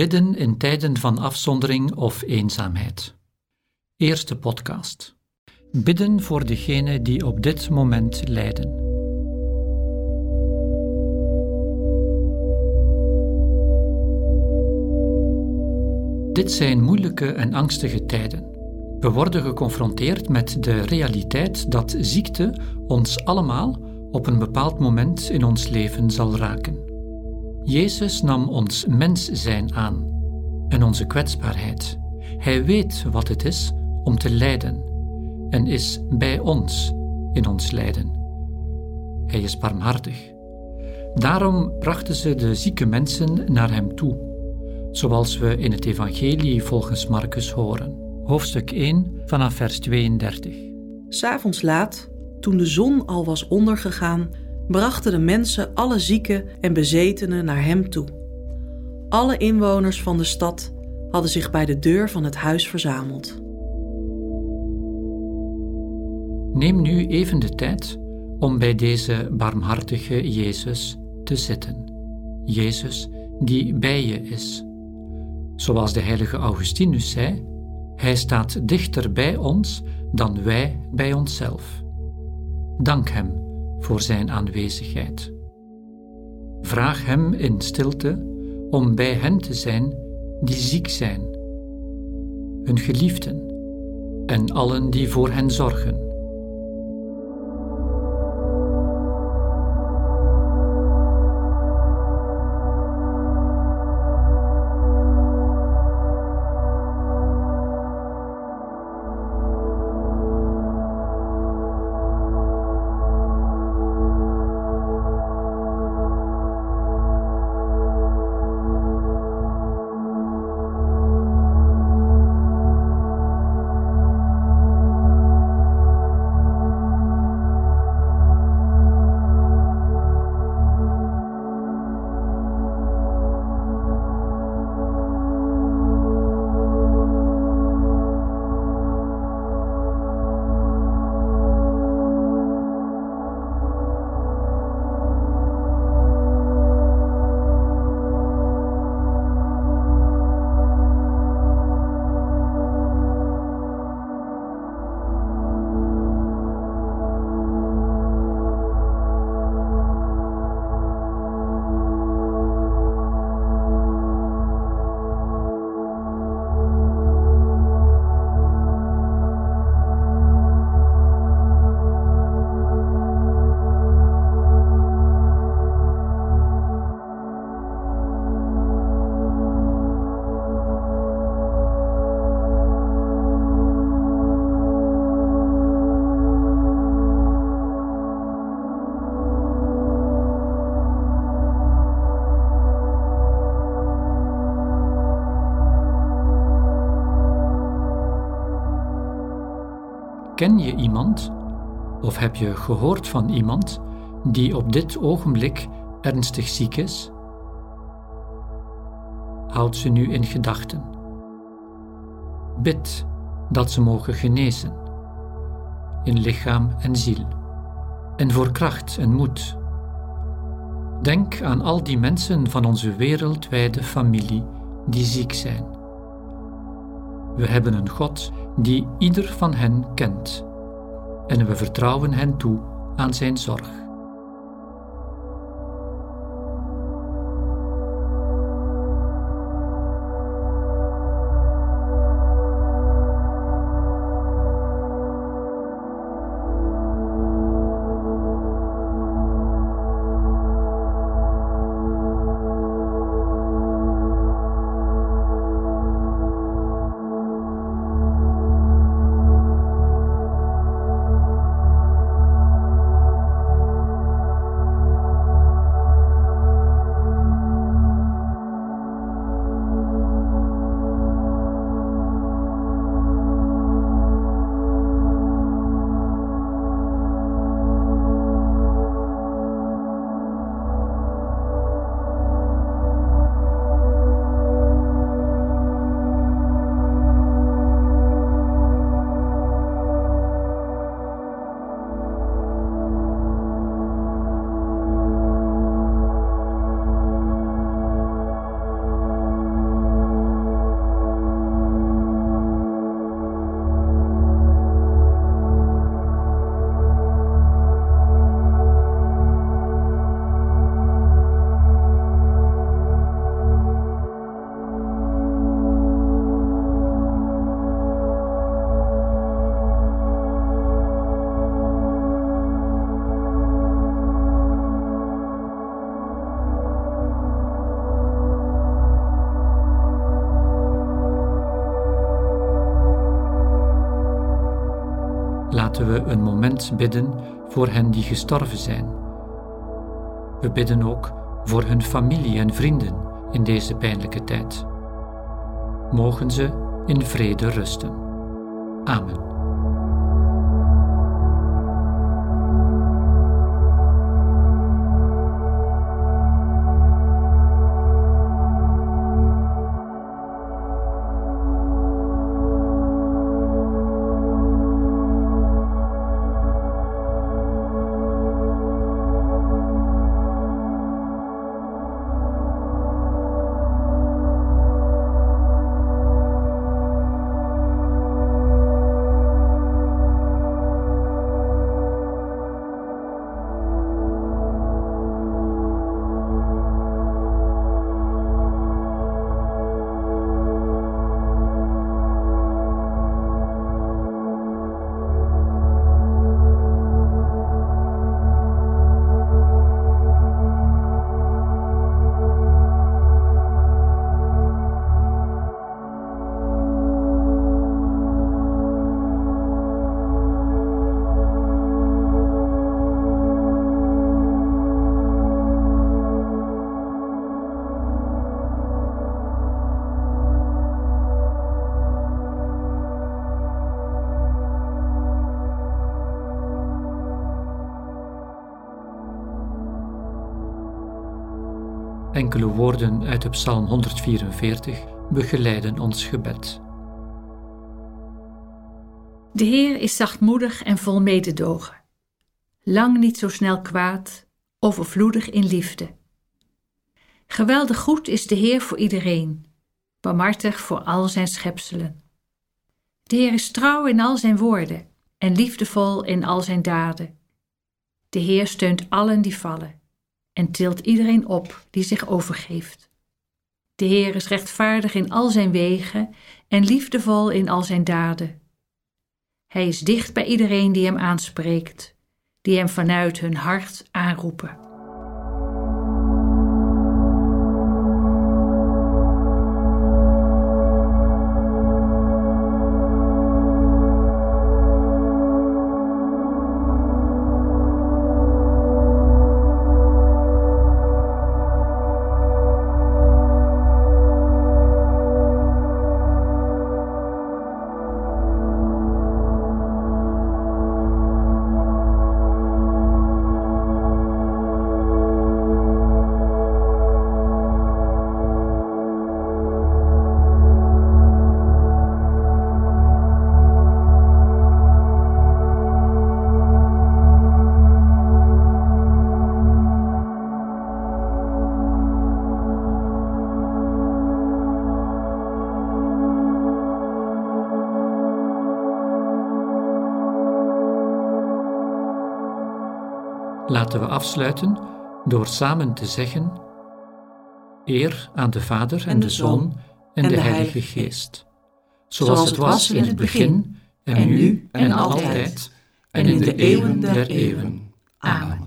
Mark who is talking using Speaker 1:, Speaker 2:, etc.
Speaker 1: Bidden in tijden van afzondering of eenzaamheid. Eerste podcast. Bidden voor degenen die op dit moment lijden. Dit zijn moeilijke en angstige tijden. We worden geconfronteerd met de realiteit dat ziekte ons allemaal op een bepaald moment in ons leven zal raken. Jezus nam ons mens zijn aan en onze kwetsbaarheid. Hij weet wat het is om te lijden en is bij ons in ons lijden. Hij is barmhartig. Daarom brachten ze de zieke mensen naar hem toe, zoals we in het Evangelie volgens Marcus horen. Hoofdstuk 1 vanaf vers 32.
Speaker 2: S'avonds laat, toen de zon al was ondergegaan, brachten de mensen alle zieken en bezetenen naar hem toe. Alle inwoners van de stad hadden zich bij de deur van het huis verzameld.
Speaker 1: Neem nu even de tijd om bij deze barmhartige Jezus te zitten. Jezus die bij je is. Zoals de heilige Augustinus zei, hij staat dichter bij ons dan wij bij onszelf. Dank Hem voor Zijn aanwezigheid. Vraag Hem in stilte om bij hen te zijn die ziek zijn, hun geliefden en allen die voor hen zorgen. Ken je iemand of heb je gehoord van iemand die op dit ogenblik ernstig ziek is? Houd ze nu in gedachten. Bid dat ze mogen genezen, in lichaam en ziel, en voor kracht en moed. Denk aan al die mensen van onze wereldwijde familie die ziek zijn. We hebben een God die ieder van hen kent, en we vertrouwen hen toe aan zijn zorg. Laten we een moment bidden voor hen die gestorven zijn. We bidden ook voor hun familie en vrienden in deze pijnlijke tijd. Mogen ze in vrede rusten. Amen. Enkele woorden uit de Psalm 144 begeleiden ons gebed.
Speaker 3: De Heer is zachtmoedig en vol mededogen, lang niet zo snel kwaad, overvloedig in liefde. Geweldig goed is de Heer voor iedereen, barmhartig voor al zijn schepselen. De Heer is trouw in al zijn woorden en liefdevol in al zijn daden. De Heer steunt allen die vallen en tilt iedereen op die zich overgeeft. De Heer is rechtvaardig in al zijn wegen en liefdevol in al zijn daden. Hij is dicht bij iedereen die hem aanspreekt, die hem vanuit hun hart aanroepen.
Speaker 1: Laten we afsluiten door samen te zeggen: Eer aan de Vader en, de Zoon en, de, Heilige Geest. Zoals het was in het begin, en nu en altijd, en in de eeuwen der eeuwen. Amen.